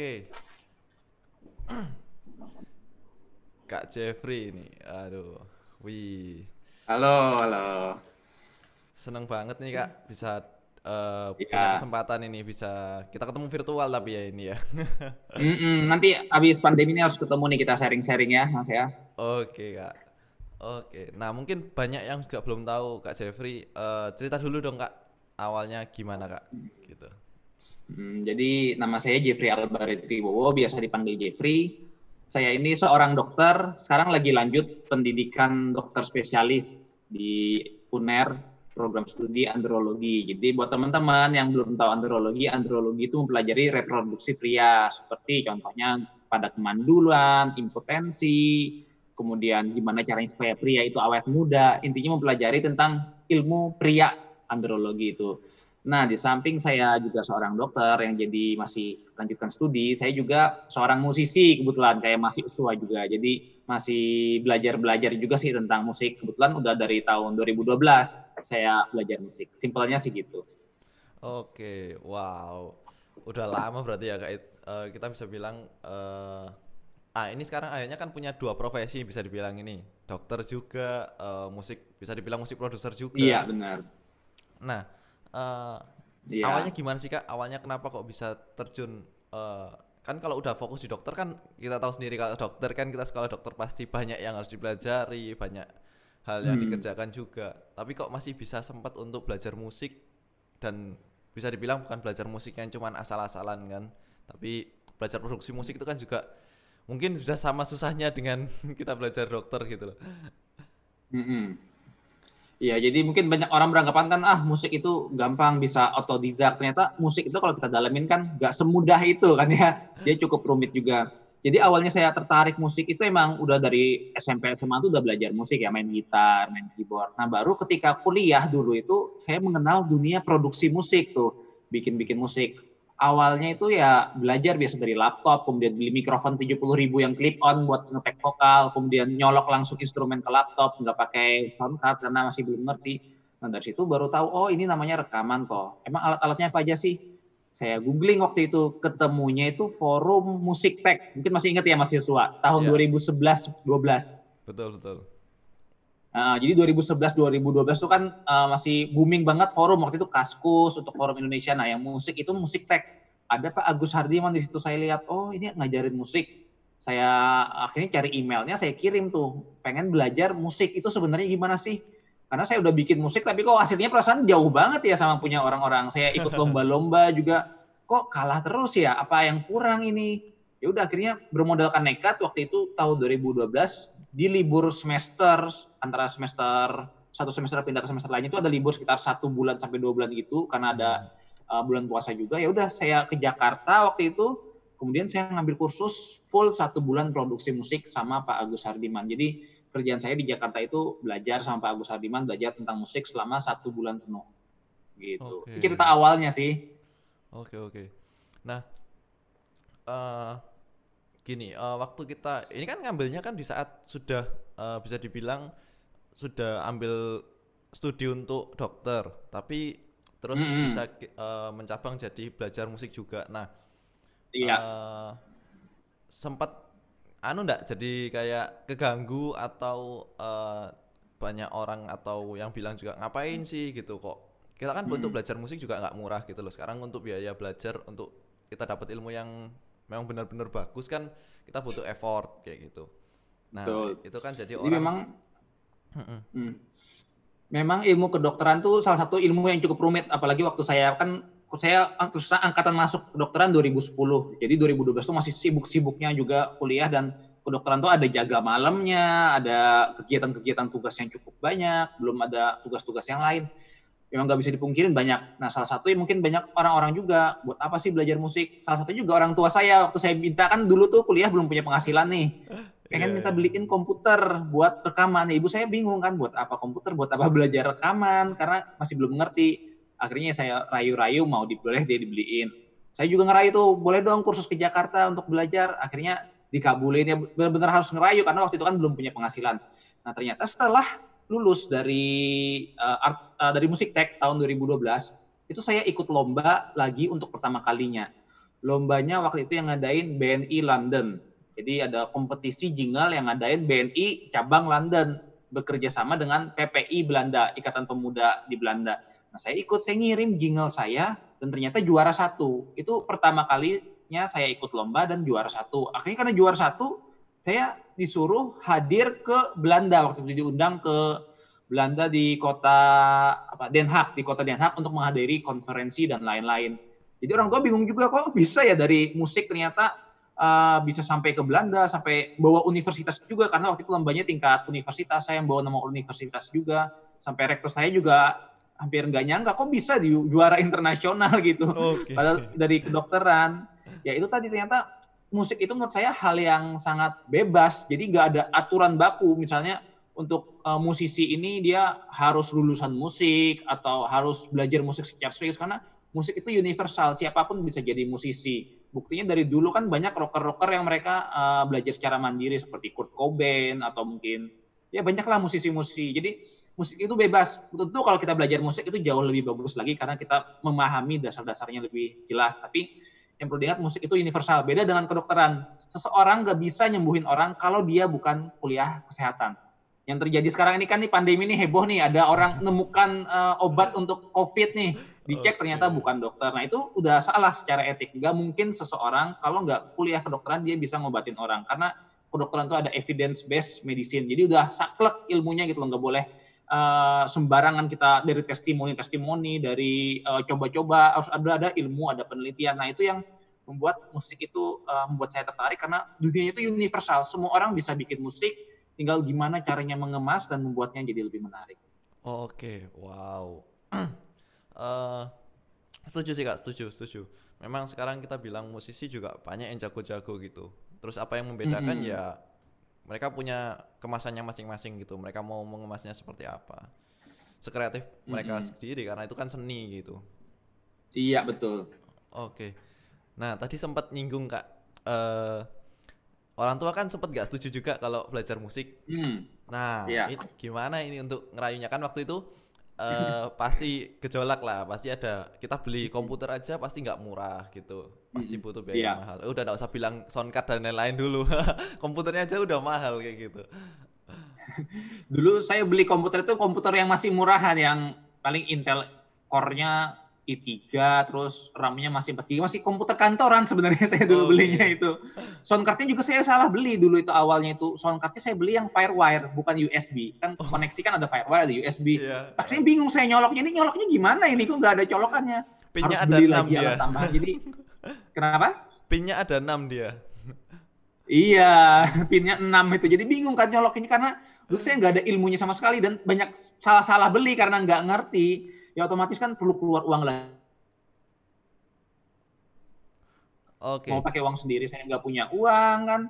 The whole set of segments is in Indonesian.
Oke. Kak Jeffrey ini. Aduh. Wih. Halo, halo. Seneng banget nih Kak bisa uh, Iya. punya kesempatan ini bisa kita ketemu virtual tapi ya ini ya. Mm-mm, nanti habis pandemi ini harus ketemu nih kita sharing-sharing ya, Mas ya. Oke Kak. Oke. Nah mungkin banyak yang juga belum tahu Kak Jeffrey. eh, cerita dulu dong Kak. Awalnya gimana Kak? Gitu. Hmm, jadi nama saya Jeffrey Albaretri Bowo, biasa dipanggil Jeffrey. Saya ini seorang dokter, sekarang lagi lanjut pendidikan dokter spesialis di UNER, program studi andrologi. Jadi buat teman-teman yang belum tahu andrologi, andrologi itu mempelajari reproduksi pria, seperti contohnya pada kemandulan, impotensi, kemudian gimana caranya supaya pria itu awet muda. Intinya mempelajari tentang ilmu pria andrologi itu. Nah, di samping saya juga seorang dokter yang jadi masih lanjutkan studi, saya juga seorang musisi kebetulan kayak masih usua juga. Jadi masih belajar-belajar juga sih tentang musik. Kebetulan udah dari tahun 2012 saya belajar musik. Simpelnya sih gitu. Oke, wow. Udah lama berarti ya Kak. Eh, kita bisa bilang eh ah ini sekarang akhirnya kan punya dua profesi bisa dibilang ini. Dokter juga, eh, musik bisa dibilang musik produser juga. Iya, benar. Nah, eh Iya. awalnya gimana sih Kak? Awalnya kenapa kok bisa terjun eh kan kalau udah fokus di dokter kan kita tahu sendiri kalau dokter kan kita sekolah dokter pasti banyak yang harus dipelajari, banyak hal yang Hmm. dikerjakan juga. Tapi kok masih bisa sempat untuk belajar musik dan bisa dibilang bukan belajar musik yang cuman asal-asalan kan, tapi belajar produksi musik itu kan juga mungkin bisa sama susahnya dengan kita belajar dokter gitu loh. Mm-mm. Iya, jadi mungkin banyak orang beranggapan kan ah musik itu gampang bisa otodidak. Ternyata musik itu kalau kita dalamin kan nggak semudah itu kan ya. Dia cukup rumit juga. Jadi awalnya saya tertarik musik itu emang udah dari SMP SMA tuh udah belajar musik ya, main gitar, main keyboard. Nah, baru ketika kuliah dulu itu saya mengenal dunia produksi musik tuh, bikin-bikin musik. Awalnya itu ya belajar biasa dari laptop, kemudian beli mikrofon 70.000 ribu yang clip on buat ngetek vokal, kemudian nyolok langsung instrumen ke laptop, nggak pakai sound card karena masih belum ngerti. Nah dari situ baru tahu, oh ini namanya rekaman toh. Emang alat-alatnya apa aja sih? Saya googling waktu itu, ketemunya itu forum musik tech. Mungkin masih ingat ya Mas Yosua, tahun Iya. 2011-12. Betul, betul. Nah, jadi 2011-2012 itu kan uh, masih booming banget forum waktu itu Kaskus untuk forum Indonesia. Nah, yang musik itu musik tech. Ada Pak Agus Hardiman di situ saya lihat, oh ini ngajarin musik. Saya akhirnya cari emailnya, saya kirim tuh. Pengen belajar musik itu sebenarnya gimana sih? Karena saya udah bikin musik, tapi kok hasilnya perasaan jauh banget ya sama punya orang-orang. Saya ikut lomba-lomba juga, kok kalah terus ya? Apa yang kurang ini? Ya udah akhirnya bermodalkan nekat waktu itu tahun 2012 di libur semester antara semester satu semester pindah ke semester lain itu ada libur sekitar satu bulan sampai dua bulan gitu karena ada uh, bulan puasa juga. Ya udah saya ke Jakarta waktu itu kemudian saya ngambil kursus full satu bulan produksi musik sama Pak Agus Hardiman. Jadi kerjaan saya di Jakarta itu belajar sama Pak Agus Hardiman belajar tentang musik selama satu bulan penuh. Gitu. Oke. itu cerita awalnya sih. Oke oke. Nah, eh gini, eh, waktu kita ini kan ngambilnya kan di saat sudah eh, bisa dibilang sudah ambil studi untuk dokter, tapi terus Mm-mm. bisa eh, mencabang jadi belajar musik juga. Nah, iya eh, sempat anu ndak jadi kayak keganggu atau eh, banyak orang atau yang bilang juga ngapain sih gitu kok kita kan untuk Mm. belajar musik juga nggak murah gitu loh sekarang untuk biaya belajar untuk kita dapat ilmu yang memang benar-benar bagus kan kita butuh effort kayak gitu nah Betul. itu kan jadi jadi orang memang. Hmm. Memang ilmu kedokteran tuh salah satu ilmu yang cukup rumit, apalagi waktu saya kan saya terus angkatan masuk kedokteran 2010. Jadi 2012 tuh masih sibuk-sibuknya juga kuliah dan kedokteran tuh ada jaga malamnya, ada kegiatan-kegiatan tugas yang cukup banyak, belum ada tugas-tugas yang lain. Memang nggak bisa dipungkirin banyak. Nah, salah satu yang mungkin banyak orang-orang juga buat apa sih belajar musik? Salah satu juga orang tua saya waktu saya minta kan dulu tuh kuliah belum punya penghasilan nih pengen Iya, minta beliin komputer buat rekaman. Ibu saya bingung kan buat apa komputer, buat apa belajar rekaman karena masih belum ngerti. Akhirnya saya rayu-rayu mau diboleh dia dibeliin. Saya juga ngerayu tuh, boleh dong kursus ke Jakarta untuk belajar. Akhirnya dikabulin ya benar-benar harus ngerayu karena waktu itu kan belum punya penghasilan. Nah, ternyata setelah lulus dari uh, art, uh, dari musik tech tahun 2012, itu saya ikut lomba lagi untuk pertama kalinya. lombanya waktu itu yang ngadain BNI London. Jadi ada kompetisi jingle yang ngadain BNI cabang London bekerja sama dengan PPI Belanda, Ikatan Pemuda di Belanda. Nah, saya ikut, saya ngirim jingle saya dan ternyata juara satu. Itu pertama kalinya saya ikut lomba dan juara satu. Akhirnya karena juara satu, saya disuruh hadir ke Belanda waktu itu diundang ke Belanda di kota apa Den Haag di kota Den Haag untuk menghadiri konferensi dan lain-lain. Jadi orang tua bingung juga kok bisa ya dari musik ternyata uh, bisa sampai ke Belanda sampai bawa universitas juga karena waktu itu lombanya tingkat universitas saya yang bawa nama universitas juga. Sampai rektor saya juga hampir nggak nyangka kok bisa di juara internasional gitu. Okay. Padahal dari kedokteran. Ya itu tadi ternyata musik itu menurut saya hal yang sangat bebas. Jadi nggak ada aturan baku. Misalnya untuk uh, musisi ini dia harus lulusan musik atau harus belajar musik secara serius karena musik itu universal. Siapa pun bisa jadi musisi buktinya dari dulu kan banyak rocker-rocker yang mereka uh, belajar secara mandiri seperti Kurt Cobain atau mungkin ya banyaklah musisi-musisi. Jadi musik itu bebas. Tentu kalau kita belajar musik itu jauh lebih bagus lagi karena kita memahami dasar-dasarnya lebih jelas. Tapi yang perlu diingat musik itu universal. Beda dengan kedokteran. Seseorang nggak bisa nyembuhin orang kalau dia bukan kuliah kesehatan. Yang terjadi sekarang ini kan nih pandemi ini heboh nih. Ada orang nemukan uh, obat untuk covid nih dicek okay. ternyata bukan dokter. Nah itu udah salah secara etik. Nggak mungkin seseorang kalau nggak kuliah kedokteran dia bisa ngobatin orang. Karena kedokteran itu ada evidence based medicine. Jadi udah saklek ilmunya gitu loh. Nggak boleh uh, sembarangan kita dari testimoni testimoni dari coba coba-coba. Harus ada ada ilmu ada penelitian. Nah itu yang membuat musik itu uh, membuat saya tertarik. Karena dunianya itu universal. Semua orang bisa bikin musik. Tinggal gimana caranya mengemas dan membuatnya jadi lebih menarik. Oke, wow. uh, setuju sih kak, setuju, setuju. Memang sekarang kita bilang musisi juga banyak yang jago-jago gitu. Terus apa yang membedakan mm -hmm. ya mereka punya kemasannya masing-masing gitu. Mereka mau mengemasnya seperti apa. Sekreatif mm -hmm. mereka sendiri karena itu kan seni gitu. Iya betul. Oke. Nah tadi sempat nyinggung kak. Uh, orang tua kan sempet gak setuju juga kalau belajar musik. Hmm. Nah, yeah. ini, gimana ini untuk ngerayunya kan waktu itu uh, pasti gejolak lah, pasti ada kita beli komputer aja pasti nggak murah gitu, pasti butuh biaya yeah. mahal. Udah gak usah bilang soundcard dan lain-lain dulu, komputernya aja udah mahal kayak gitu. Dulu saya beli komputer itu komputer yang masih murahan, yang paling Intel core-nya i3 terus RAM-nya masih 4 GB masih komputer kantoran sebenarnya saya dulu oh, belinya iya. itu. Soundcardnya juga saya salah beli dulu itu awalnya itu. Soundcardnya saya beli yang Firewire bukan USB. Kan oh. koneksi kan ada Firewire ada USB. Yeah, Akhirnya bingung saya nyoloknya ini nyoloknya gimana ini kok nggak ada colokannya. Pinnya Harus ada beli lagi dia. alat tambahan. Jadi kenapa? Pinnya ada 6 dia. iya, pinnya 6 itu. Jadi bingung kan nyolok ini karena dulu saya nggak ada ilmunya sama sekali dan banyak salah-salah beli karena nggak ngerti ya otomatis kan perlu keluar uang lagi. Oke. Okay. Mau pakai uang sendiri saya nggak punya uang kan.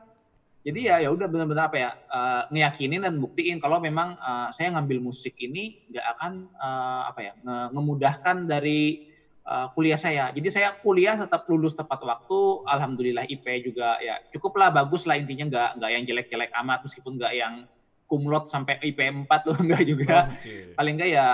Jadi ya ya udah benar-benar apa ya uh, ngeyakinin dan buktiin kalau memang uh, saya ngambil musik ini nggak akan uh, apa ya nge ngemudahkan dari uh, kuliah saya. Jadi saya kuliah tetap lulus tepat waktu. Alhamdulillah IP juga ya cukuplah bagus lah intinya nggak nggak yang jelek-jelek amat meskipun nggak yang kumlot sampai IP 4 tuh enggak juga. Okay. Paling enggak ya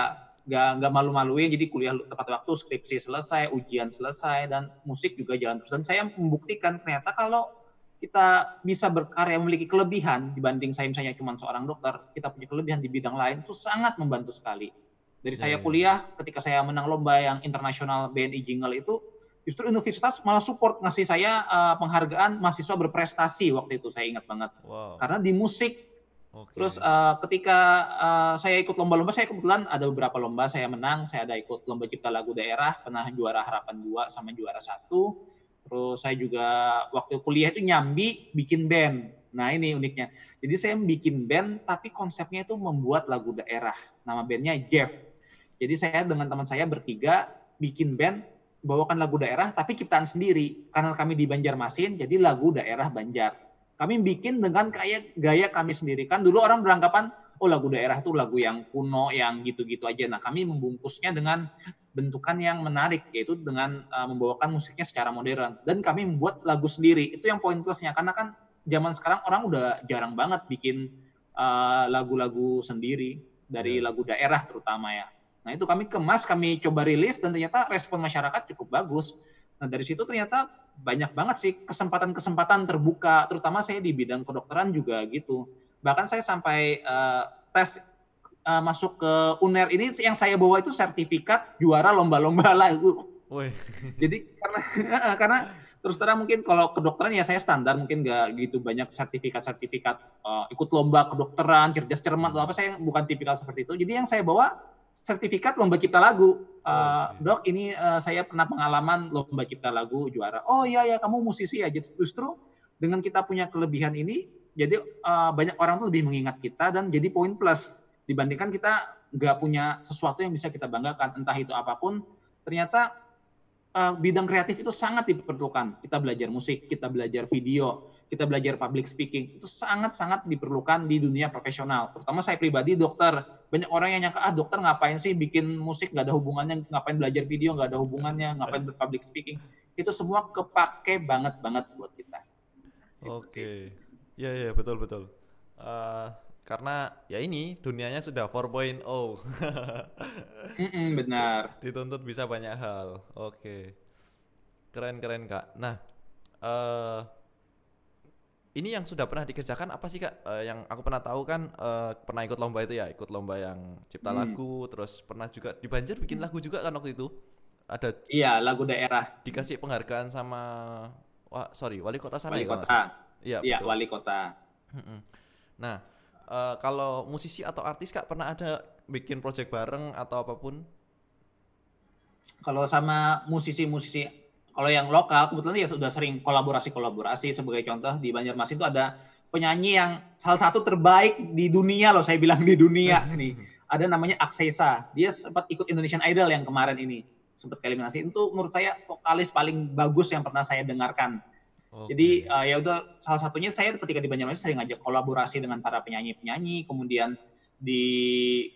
nggak nggak malu-maluin jadi kuliah tepat waktu skripsi selesai ujian selesai dan musik juga jalan terus dan saya membuktikan ternyata kalau kita bisa berkarya memiliki kelebihan dibanding saya misalnya cuma seorang dokter kita punya kelebihan di bidang lain itu sangat membantu sekali dari saya iya, iya. kuliah ketika saya menang lomba yang internasional BNI Jingle itu justru universitas malah support ngasih saya uh, penghargaan mahasiswa berprestasi waktu itu saya ingat banget wow. karena di musik Okay. Terus uh, ketika uh, saya ikut lomba-lomba, saya kebetulan ada beberapa lomba saya menang. Saya ada ikut lomba cipta lagu daerah, pernah juara harapan dua sama juara satu. Terus saya juga waktu kuliah itu nyambi bikin band. Nah ini uniknya. Jadi saya bikin band, tapi konsepnya itu membuat lagu daerah. Nama bandnya Jeff. Jadi saya dengan teman saya bertiga bikin band, bawakan lagu daerah, tapi ciptaan sendiri. Karena kami di Banjarmasin, jadi lagu daerah Banjar kami bikin dengan kayak gaya kami sendiri. Kan dulu orang beranggapan, oh lagu daerah itu lagu yang kuno, yang gitu-gitu aja. Nah kami membungkusnya dengan bentukan yang menarik, yaitu dengan uh, membawakan musiknya secara modern. Dan kami membuat lagu sendiri. Itu yang poin plusnya. Karena kan zaman sekarang orang udah jarang banget bikin uh, lagu-lagu uh, sendiri dari ya. lagu daerah terutama ya. Nah itu kami kemas, kami coba rilis dan ternyata respon masyarakat cukup bagus. Nah dari situ ternyata banyak banget sih kesempatan-kesempatan terbuka, terutama saya di bidang kedokteran juga gitu. Bahkan saya sampai uh, tes uh, masuk ke UNER ini yang saya bawa itu sertifikat juara lomba-lomba lah itu. Jadi karena karena terus terang mungkin kalau kedokteran ya saya standar mungkin nggak gitu banyak sertifikat-sertifikat uh, ikut lomba kedokteran cerdas cermat atau apa saya bukan tipikal seperti itu. Jadi yang saya bawa sertifikat lomba cipta lagu. Uh, okay. Dok, ini uh, saya pernah pengalaman lomba cipta lagu juara. Oh iya ya, kamu musisi ya. Justru dengan kita punya kelebihan ini, jadi uh, banyak orang tuh lebih mengingat kita dan jadi poin plus dibandingkan kita nggak punya sesuatu yang bisa kita banggakan, entah itu apa pun. Ternyata uh, bidang kreatif itu sangat diperlukan. Kita belajar musik, kita belajar video, kita belajar public speaking itu sangat-sangat diperlukan di dunia profesional. Terutama saya pribadi dokter. Banyak orang yang nyangka ah dokter ngapain sih bikin musik nggak ada hubungannya, ngapain belajar video nggak ada hubungannya, ngapain public speaking. Itu semua kepake banget banget buat kita. Oke, okay. ya ya betul betul. Uh, karena ya ini dunianya sudah 4.0. mm -mm, benar. Dituntut bisa banyak hal. Oke. Okay. Keren keren Kak. Nah, uh, ini yang sudah pernah dikerjakan apa sih kak? Uh, yang aku pernah tahu kan uh, pernah ikut lomba itu ya, ikut lomba yang cipta hmm. lagu, terus pernah juga di Banjar bikin lagu juga kan waktu itu. Ada. Iya lagu daerah. Dikasih penghargaan sama, wah sorry wali kota sana. Wali ya, kota. Iya. Iya wali kota. Nah uh, kalau musisi atau artis kak pernah ada bikin project bareng atau apa pun? Kalau sama musisi-musisi kalau yang lokal kebetulan ya sudah sering kolaborasi-kolaborasi sebagai contoh di Banjarmasin itu ada penyanyi yang salah satu terbaik di dunia loh saya bilang di dunia nih. Ada namanya Aksesa. Dia sempat ikut Indonesian Idol yang kemarin ini sempat eliminasi. Itu menurut saya vokalis paling bagus yang pernah saya dengarkan. Okay. Jadi uh, ya udah salah satunya saya ketika di Banjarmasin sering ngajak kolaborasi dengan para penyanyi-penyanyi, kemudian di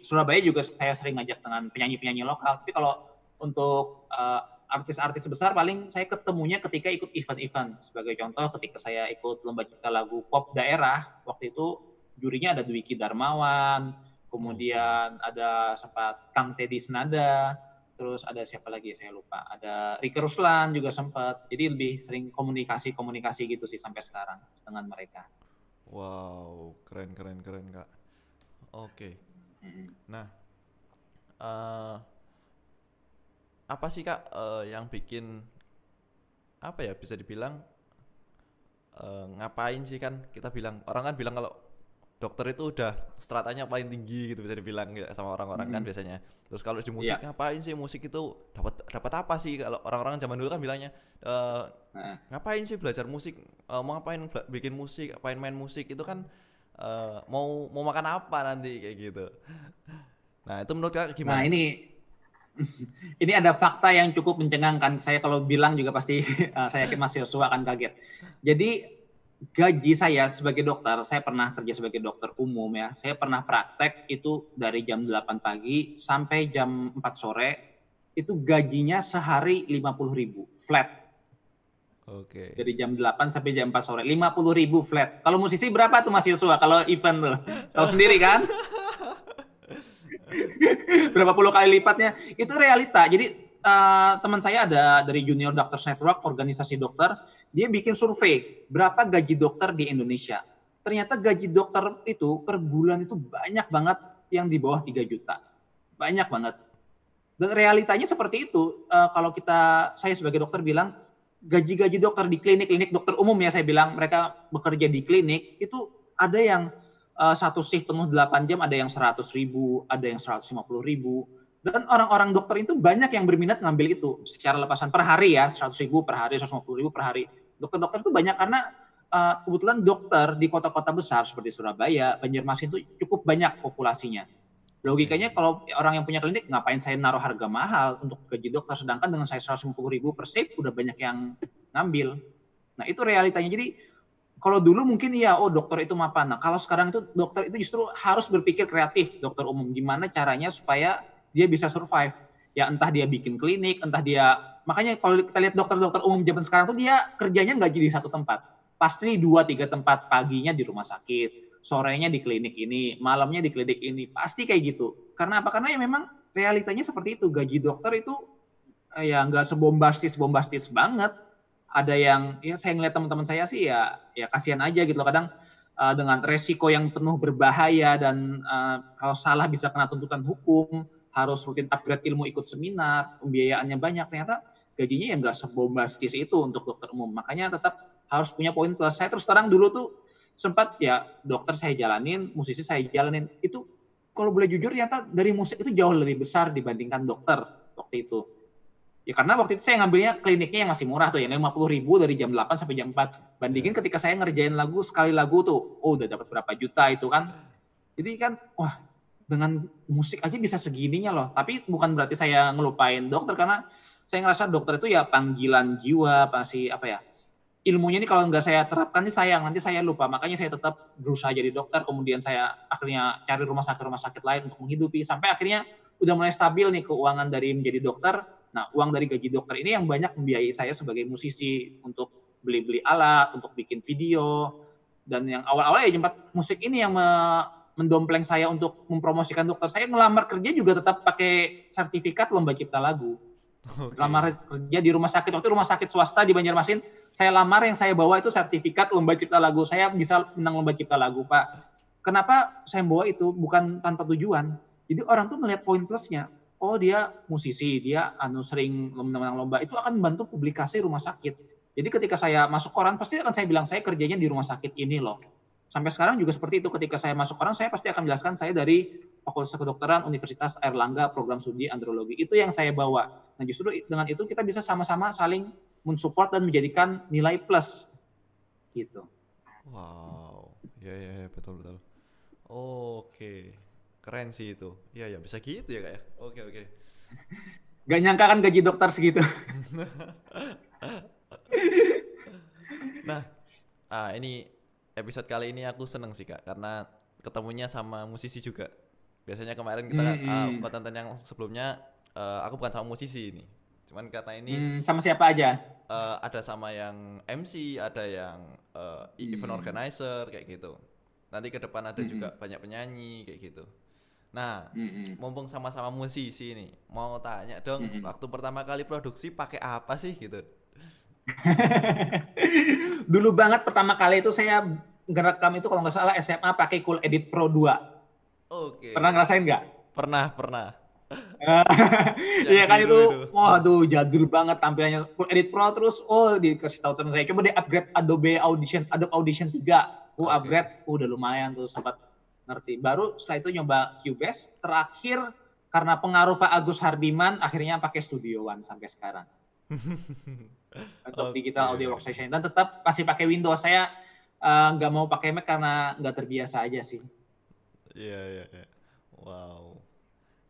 Surabaya juga saya sering ngajak dengan penyanyi-penyanyi lokal. Tapi kalau untuk uh, artis-artis besar paling saya ketemunya ketika ikut event-event. Sebagai contoh ketika saya ikut lomba cipta lagu pop daerah, waktu itu jurinya ada Dwiki Darmawan, kemudian ada sempat Kang Teddy Senada, terus ada siapa lagi saya lupa, ada Rika Ruslan juga sempat. Jadi lebih sering komunikasi-komunikasi gitu sih sampai sekarang dengan mereka. Wow, keren keren keren kak. Oke. Okay. Nah, uh, apa sih kak uh, yang bikin apa ya bisa dibilang uh, ngapain sih kan? Kita bilang orang kan bilang kalau dokter itu udah stratanya paling tinggi gitu bisa dibilang ya sama orang-orang kan hmm. kan biasanya. Terus kalau di musik yeah. ngapain sih musik itu dapat dapat apa sih? Kalau orang-orang zaman dulu kan bilangnya e, nah. ngapain sih belajar musik? E, mau ngapain bikin musik ngapain main musik? Itu kan e, mau mau makan apa nanti? Kayak gitu. Nah itu menurut kak gimana? Nah ini ini ada fakta yang cukup mencengangkan. Saya kalau bilang juga pasti uh, saya yakin Mas Yosua akan kaget. Jadi gaji saya sebagai dokter, saya pernah kerja sebagai dokter umum ya. Saya pernah praktek itu dari jam 8 pagi sampai jam 4 sore. Itu gajinya sehari 50 ribu flat. Oke. Okay. Dari jam 8 sampai jam 4 sore. 50 ribu flat. Kalau musisi berapa tuh Mas Yosua kalau event tuh? Tahu sendiri kan? berapa puluh kali lipatnya? Itu realita. Jadi uh, teman saya ada dari Junior Doctors Network organisasi dokter. Dia bikin survei berapa gaji dokter di Indonesia. Ternyata gaji dokter itu per bulan itu banyak banget yang di bawah 3 juta. Banyak banget. Dan realitanya seperti itu. Uh, kalau kita saya sebagai dokter bilang gaji-gaji dokter di klinik-klinik dokter umum ya saya bilang. Mereka bekerja di klinik itu ada yang uh, satu shift penuh 8 jam ada yang 100 ribu, ada yang 150 ribu. Dan orang-orang dokter itu banyak yang berminat ngambil itu secara lepasan per hari ya, 100 ribu per hari, 150 ribu per hari. Dokter-dokter itu banyak karena uh, kebetulan dokter di kota-kota besar seperti Surabaya, Banjarmasin itu cukup banyak populasinya. Logikanya kalau orang yang punya klinik ngapain saya naruh harga mahal untuk gaji dokter sedangkan dengan saya 150 ribu per shift udah banyak yang ngambil. Nah itu realitanya. Jadi kalau dulu mungkin ya, oh dokter itu mapan. Nah, kalau sekarang itu dokter itu justru harus berpikir kreatif, dokter umum. Gimana caranya supaya dia bisa survive? Ya entah dia bikin klinik, entah dia makanya kalau kita lihat dokter-dokter umum zaman sekarang tuh dia kerjanya nggak jadi satu tempat. Pasti dua tiga tempat paginya di rumah sakit, sorenya di klinik ini, malamnya di klinik ini. Pasti kayak gitu. Karena apa? Karena ya memang realitanya seperti itu. Gaji dokter itu eh, ya nggak sebombastis bombastis banget. Ada yang ya saya ngeliat teman-teman saya sih ya ya kasihan aja gitu loh kadang uh, dengan resiko yang penuh berbahaya dan uh, kalau salah bisa kena tuntutan hukum, harus rutin upgrade ilmu ikut seminar, pembiayaannya banyak ternyata gajinya ya nggak sebombastis itu untuk dokter umum. Makanya tetap harus punya poin plus. Saya terus terang dulu tuh sempat ya dokter saya jalanin, musisi saya jalanin. Itu kalau boleh jujur ternyata dari musik itu jauh lebih besar dibandingkan dokter waktu itu. Ya karena waktu itu saya ngambilnya kliniknya yang masih murah tuh ya, 50 ribu dari jam 8 sampai jam 4. Bandingin ketika saya ngerjain lagu, sekali lagu tuh, oh udah dapat berapa juta itu kan. Jadi kan, wah dengan musik aja bisa segininya loh. Tapi bukan berarti saya ngelupain dokter, karena saya ngerasa dokter itu ya panggilan jiwa, pasti apa ya, ilmunya ini kalau nggak saya terapkan ini sayang nanti saya lupa makanya saya tetap berusaha jadi dokter kemudian saya akhirnya cari rumah sakit rumah sakit lain untuk menghidupi sampai akhirnya udah mulai stabil nih keuangan dari menjadi dokter nah uang dari gaji dokter ini yang banyak membiayai saya sebagai musisi untuk beli-beli alat untuk bikin video dan yang awal-awal ya jempat musik ini yang me mendompleng saya untuk mempromosikan dokter saya ngelamar kerja juga tetap pakai sertifikat lomba cipta lagu Okay. Lamar kerja di rumah sakit waktu rumah sakit swasta di Banjarmasin. Saya lamar yang saya bawa itu sertifikat lomba cipta lagu. Saya bisa menang lomba cipta lagu, Pak. Kenapa saya bawa itu bukan tanpa tujuan? Jadi orang tuh melihat poin plusnya. Oh dia musisi, dia anu sering menang lomba itu akan membantu publikasi rumah sakit. Jadi ketika saya masuk koran pasti akan saya bilang saya kerjanya di rumah sakit ini loh. Sampai sekarang juga seperti itu. Ketika saya masuk koran saya pasti akan menjelaskan saya dari Fakultas Kedokteran Universitas Airlangga Program Studi Andrologi. Itu yang saya bawa. Nah, justru dengan itu kita bisa sama-sama saling mensupport dan menjadikan nilai plus. Gitu. Wow. Ya ya, ya betul betul. Oke. Keren sih itu. Iya ya, bisa gitu ya, Kak ya. Oke, oke. Gak nyangka kan gaji dokter segitu. nah, ah ini episode kali ini aku seneng sih Kak karena ketemunya sama musisi juga biasanya kemarin kita mm -hmm. uh, konten yang sebelumnya uh, aku bukan sama musisi ini cuman karena ini mm, sama siapa aja uh, ada sama yang MC ada yang uh, mm. event organizer kayak gitu nanti ke depan ada mm -hmm. juga banyak penyanyi kayak gitu nah mm -hmm. mumpung sama-sama musisi ini mau tanya dong mm -hmm. waktu pertama kali produksi pakai apa sih gitu dulu banget pertama kali itu saya ngerekam itu kalau nggak salah SMA pakai Cool Edit Pro 2 Oke. Okay. Pernah ngerasain nggak? Pernah, pernah. Iya kan itu, itu, waduh jadul banget tampilannya. Edit Pro terus, oh dikasih tahu sama saya, coba di upgrade Adobe Audition, Adobe Audition 3. Gue okay. upgrade, oh, udah lumayan tuh sempat ngerti. Baru setelah itu nyoba Cubase, terakhir karena pengaruh Pak Agus Hardiman, akhirnya pakai Studio One sampai sekarang. Untuk okay. digital audio workstation dan tetap masih pakai Windows. Saya eh, nggak uh, mau pakai Mac karena nggak terbiasa aja sih. Iya iya iya. Wow.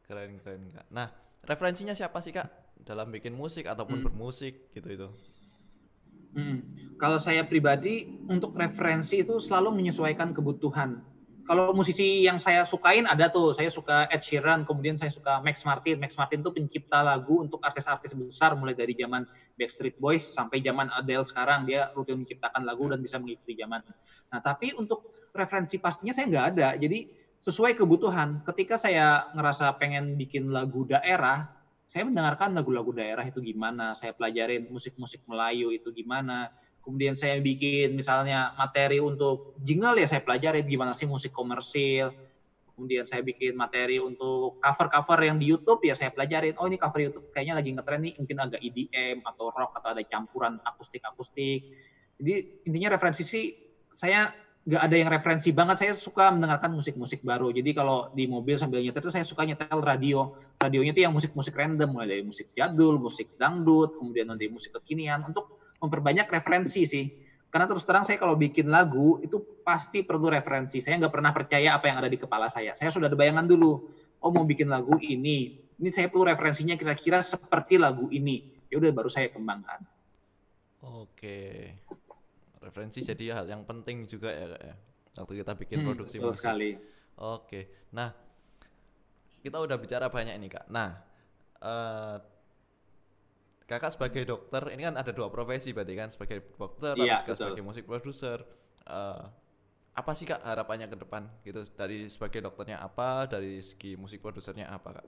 Keren keren Kak. Nah, referensinya siapa sih Kak dalam bikin musik ataupun hmm. bermusik gitu itu? Hmm. Kalau saya pribadi untuk referensi itu selalu menyesuaikan kebutuhan. Kalau musisi yang saya sukain ada tuh, saya suka Ed Sheeran, kemudian saya suka Max Martin. Max Martin tuh pencipta lagu untuk artis-artis besar mulai dari zaman Backstreet Boys sampai zaman Adele sekarang dia rutin menciptakan lagu dan bisa mengikuti zaman. Nah, tapi untuk referensi pastinya saya nggak ada. Jadi sesuai kebutuhan. Ketika saya ngerasa pengen bikin lagu daerah, saya mendengarkan lagu-lagu daerah itu gimana, saya pelajarin musik-musik Melayu itu gimana. Kemudian saya bikin misalnya materi untuk jingle ya saya pelajarin gimana sih musik komersil. Kemudian saya bikin materi untuk cover-cover yang di YouTube ya saya pelajarin. Oh ini cover YouTube kayaknya lagi ngetren nih mungkin agak EDM atau rock atau ada campuran akustik-akustik. Jadi intinya referensi sih saya nggak ada yang referensi banget. Saya suka mendengarkan musik-musik baru. Jadi kalau di mobil sambil nyetir itu saya suka nyetel radio. Radionya itu yang musik-musik random, mulai dari musik jadul, musik dangdut, kemudian nanti musik kekinian untuk memperbanyak referensi sih. Karena terus terang saya kalau bikin lagu itu pasti perlu referensi. Saya nggak pernah percaya apa yang ada di kepala saya. Saya sudah ada bayangan dulu. Oh mau bikin lagu ini, ini saya perlu referensinya kira-kira seperti lagu ini. Ya udah baru saya kembangkan. Oke referensi jadi hal yang penting juga ya kak ya waktu kita bikin hmm, produksi musik. sekali. Oke, nah kita udah bicara banyak ini kak. Nah uh, kakak sebagai dokter ini kan ada dua profesi berarti kan sebagai dokter iya, juga sebagai musik produser. Uh, apa sih kak harapannya ke depan gitu dari sebagai dokternya apa dari segi musik produsernya apa kak?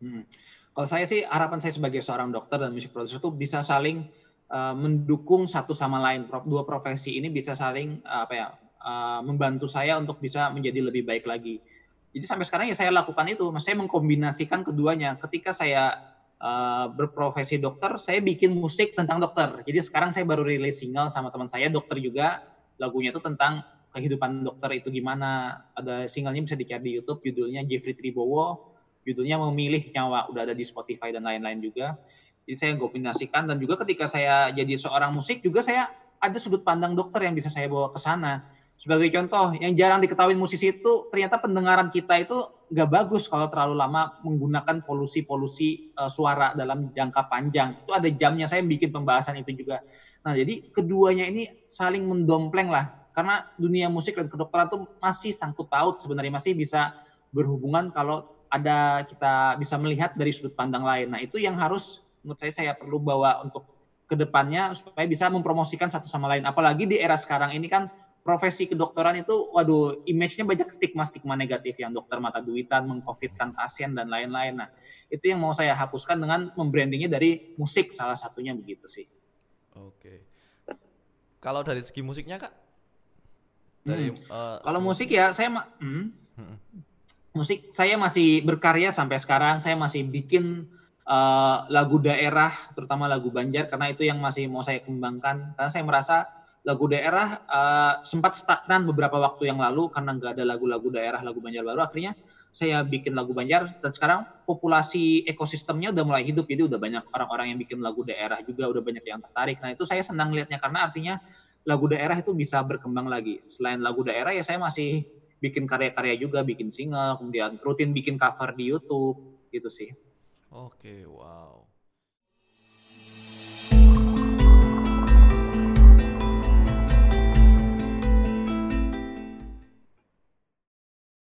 Hmm. Kalau saya sih harapan saya sebagai seorang dokter dan musik producer itu bisa saling uh, mendukung satu sama lain. Dua profesi ini bisa saling uh, apa ya uh, membantu saya untuk bisa menjadi lebih baik lagi. Jadi sampai sekarang ya saya lakukan itu, saya mengkombinasikan keduanya. Ketika saya uh, berprofesi dokter, saya bikin musik tentang dokter. Jadi sekarang saya baru rilis single sama teman saya dokter juga, lagunya itu tentang kehidupan dokter itu gimana. Ada singlenya bisa dicari di YouTube, judulnya Jeffrey Tribowo, judulnya Memilih Nyawa, udah ada di Spotify dan lain-lain juga. Jadi saya kombinasikan dan juga ketika saya jadi seorang musik juga saya ada sudut pandang dokter yang bisa saya bawa ke sana. Sebagai contoh, yang jarang diketahui musisi itu ternyata pendengaran kita itu nggak bagus kalau terlalu lama menggunakan polusi-polusi uh, suara dalam jangka panjang. Itu ada jamnya saya bikin pembahasan itu juga. Nah, jadi keduanya ini saling mendompleng lah karena dunia musik dan kedokteran itu masih sangkut paut sebenarnya masih bisa berhubungan kalau ada kita bisa melihat dari sudut pandang lain. Nah, itu yang harus menurut saya saya perlu bawa untuk ke depannya supaya bisa mempromosikan satu sama lain. Apalagi di era sekarang ini kan profesi kedokteran itu, waduh, image-nya banyak stigma-stigma negatif yang dokter mata duitan, mengcovidkan pasien dan lain-lain. Nah, itu yang mau saya hapuskan dengan membrandingnya dari musik salah satunya begitu sih. Oke. Kalau dari segi musiknya kak, dari hmm. uh, kalau musik ya saya hmm, hmm. musik saya masih berkarya sampai sekarang saya masih bikin uh, lagu daerah terutama lagu Banjar karena itu yang masih mau saya kembangkan karena saya merasa lagu daerah uh, sempat stagnan beberapa waktu yang lalu karena nggak ada lagu-lagu daerah lagu Banjar baru akhirnya saya bikin lagu Banjar dan sekarang populasi ekosistemnya udah mulai hidup jadi udah banyak orang-orang yang bikin lagu daerah juga udah banyak yang tertarik nah itu saya senang lihatnya karena artinya lagu daerah itu bisa berkembang lagi. Selain lagu daerah ya saya masih bikin karya-karya juga, bikin single, kemudian rutin bikin cover di YouTube gitu sih. Oke, wow.